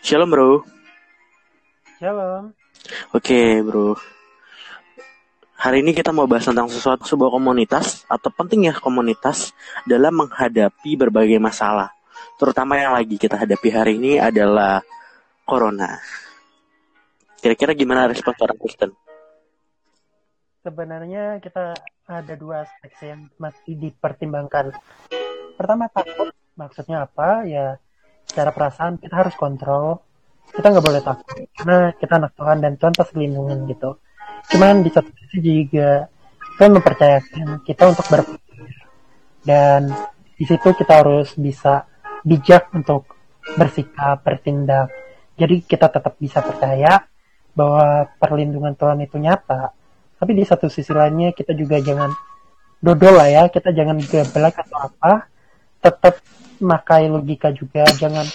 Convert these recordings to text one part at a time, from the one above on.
Shalom bro. Shalom. Oke bro. Hari ini kita mau bahas tentang sesuatu sebuah komunitas atau pentingnya komunitas dalam menghadapi berbagai masalah. Terutama yang lagi kita hadapi hari ini adalah corona. Kira-kira gimana respon orang Kristen? Sebenarnya kita ada dua aspek yang masih dipertimbangkan. Pertama takut, maksudnya apa? Ya secara perasaan kita harus kontrol. Kita nggak boleh takut karena kita anak Tuhan dan Tuhan pasti lindungin gitu. Cuman di satu sisi juga Tuhan mempercayakan kita untuk berpikir dan di situ kita harus bisa bijak untuk bersikap, bertindak. Jadi kita tetap bisa percaya bahwa perlindungan Tuhan itu nyata. Tapi di satu sisi lainnya kita juga jangan dodol lah ya, kita jangan geblek atau apa. Tetap makai logika juga, jangan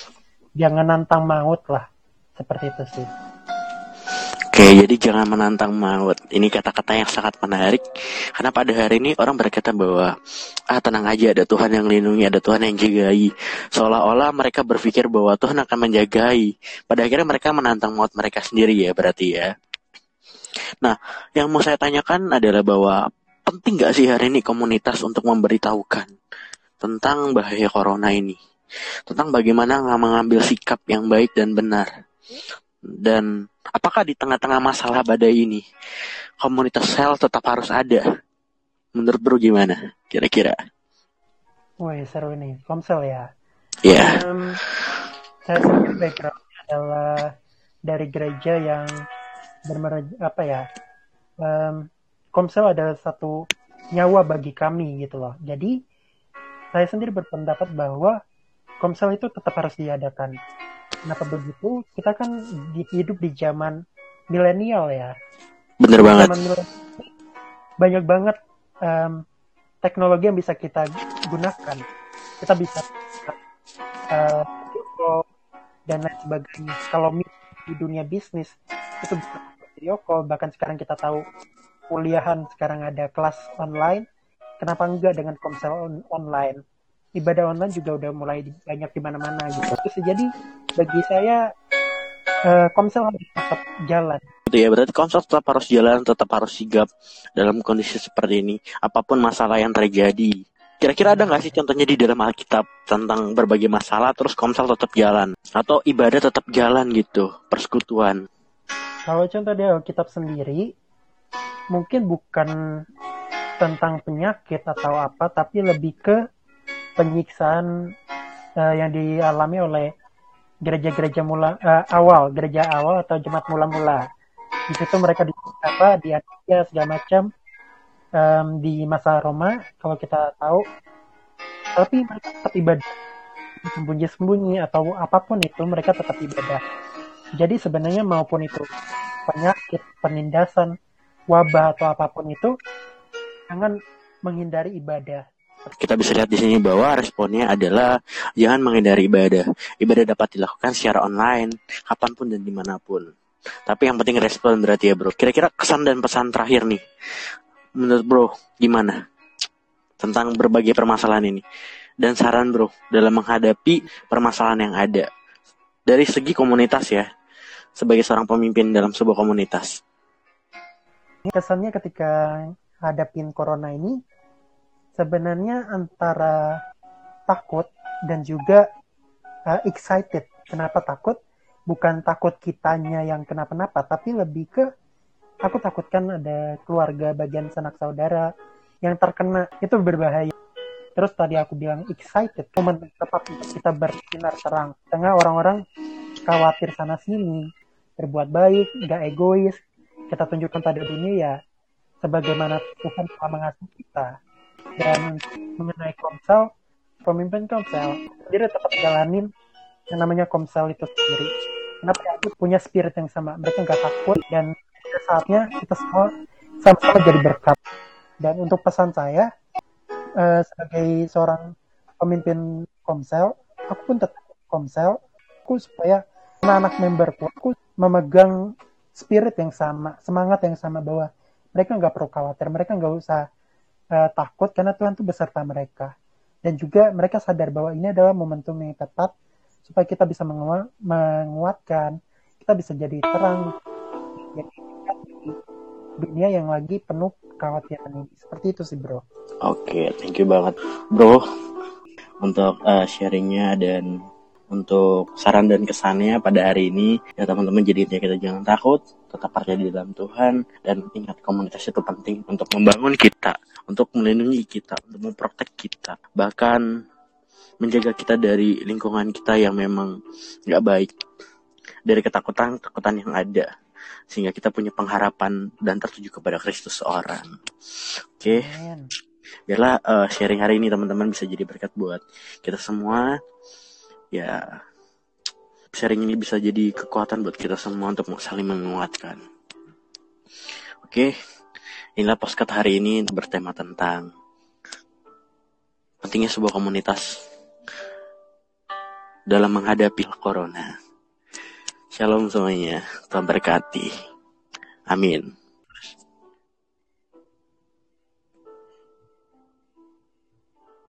jangan nantang maut lah. Seperti itu sih. Oke, jadi jangan menantang maut. Ini kata-kata yang sangat menarik. Karena pada hari ini orang berkata bahwa ah tenang aja ada Tuhan yang lindungi, ada Tuhan yang jagai. Seolah-olah mereka berpikir bahwa Tuhan akan menjagai. Pada akhirnya mereka menantang maut mereka sendiri ya berarti ya. Nah, yang mau saya tanyakan adalah bahwa penting gak sih hari ini komunitas untuk memberitahukan tentang bahaya corona ini? Tentang bagaimana mengambil sikap yang baik dan benar. Dan apakah di tengah-tengah masalah badai ini komunitas sel tetap harus ada? Menurut bro gimana? Kira-kira? Wih seru nih, Komsel ya. Iya. Yeah. Um, saya sendiri backgroundnya adalah dari gereja yang bermer apa ya? Um, Komsel adalah satu nyawa bagi kami gitu loh. Jadi saya sendiri berpendapat bahwa Komsel itu tetap harus diadakan Kenapa begitu? Kita kan hidup di zaman milenial ya. Bener banget. Zaman banyak banget um, teknologi yang bisa kita gunakan. Kita bisa uh, dan lain sebagainya. Kalau di dunia bisnis itu bisa video call. Bahkan sekarang kita tahu kuliahan sekarang ada kelas online. Kenapa enggak dengan komsel on online? Ibadah online juga udah mulai banyak di mana-mana gitu. Terus jadi bagi saya uh, Komsel harus tetap jalan. Itu ya berarti Komsel tetap harus jalan, tetap harus sigap dalam kondisi seperti ini, apa pun masalah yang terjadi. Kira-kira ada nggak sih contohnya di dalam Alkitab tentang berbagai masalah terus Komsel tetap jalan atau ibadah tetap jalan gitu, persekutuan? Kalau contoh di Alkitab sendiri, mungkin bukan tentang penyakit atau apa, tapi lebih ke penyiksaan uh, yang dialami oleh gereja-gereja mula uh, awal, gereja awal atau jemaat mula-mula. Di situ mereka di apa di Asia segala macam um, di masa Roma kalau kita tahu. Tapi mereka tetap ibadah sembunyi-sembunyi atau apa pun itu mereka tetap ibadah. Jadi sebenarnya maupun itu penyakit, penindasan, wabah atau apa pun itu jangan menghindari ibadah kita bisa lihat di sini bahwa responnya adalah jangan menghindari ibadah. Ibadah dapat dilakukan secara online, kapan pun dan di mana pun. Tapi yang penting respon berarti ya bro. Kira-kira kesan dan pesan terakhir nih, menurut bro gimana tentang berbagai permasalahan ini? Dan saran bro dalam menghadapi permasalahan yang ada dari segi komunitas ya, sebagai seorang pemimpin dalam sebuah komunitas. Kesannya ketika hadapin corona ini, sebenarnya antara takut dan juga uh, excited. Kenapa takut? Bukan takut kitanya yang kenapa-napa, tapi lebih ke aku takutkan ada keluarga bagian sanak saudara yang terkena itu berbahaya. Terus tadi aku bilang excited, tepat untuk kita bersinar terang. Tengah orang-orang khawatir sana sini, berbuat baik, gak egois. Kita tunjukkan pada dunia ya, sebagaimana Tuhan telah mengasihi kita dan mengenai komsel pemimpin komsel dia tetap jalanin yang namanya komsel itu sendiri. Kenapa aku punya spirit yang sama? Mereka nggak takut dan saatnya kita semua sama-sama jadi berkat. Dan untuk pesan saya uh, sebagai seorang pemimpin komsel aku pun tetap komsel aku supaya anak-anak memberku aku memegang spirit yang sama semangat yang sama bahwa mereka nggak perlu khawatir mereka nggak usah uh, takut karena Tuhan tuh beserta mereka. Dan juga mereka sadar bahwa ini adalah momentum yang tepat supaya kita bisa menguatkan, kita bisa jadi terang jadi dunia yang lagi penuh kekhawatiran. Seperti itu sih bro. Oke, okay, thank you banget bro untuk uh, sharingnya dan untuk saran dan kesannya pada hari ini ya teman-teman jadi kita jangan takut tetap percaya di dalam Tuhan dan ingat komunitas itu penting untuk membangun kita untuk melindungi kita untuk memprotek kita bahkan menjaga kita dari lingkungan kita yang memang nggak baik dari ketakutan ketakutan yang ada sehingga kita punya pengharapan dan tertuju kepada Kristus seorang. Oke? Okay? biarlah uh, sharing hari ini teman-teman bisa jadi berkat buat kita semua ya sharing ini bisa jadi kekuatan buat kita semua untuk saling menguatkan. Oke, inilah postcard hari ini bertema tentang pentingnya sebuah komunitas dalam menghadapi corona. Shalom semuanya, Tuhan berkati. Amin.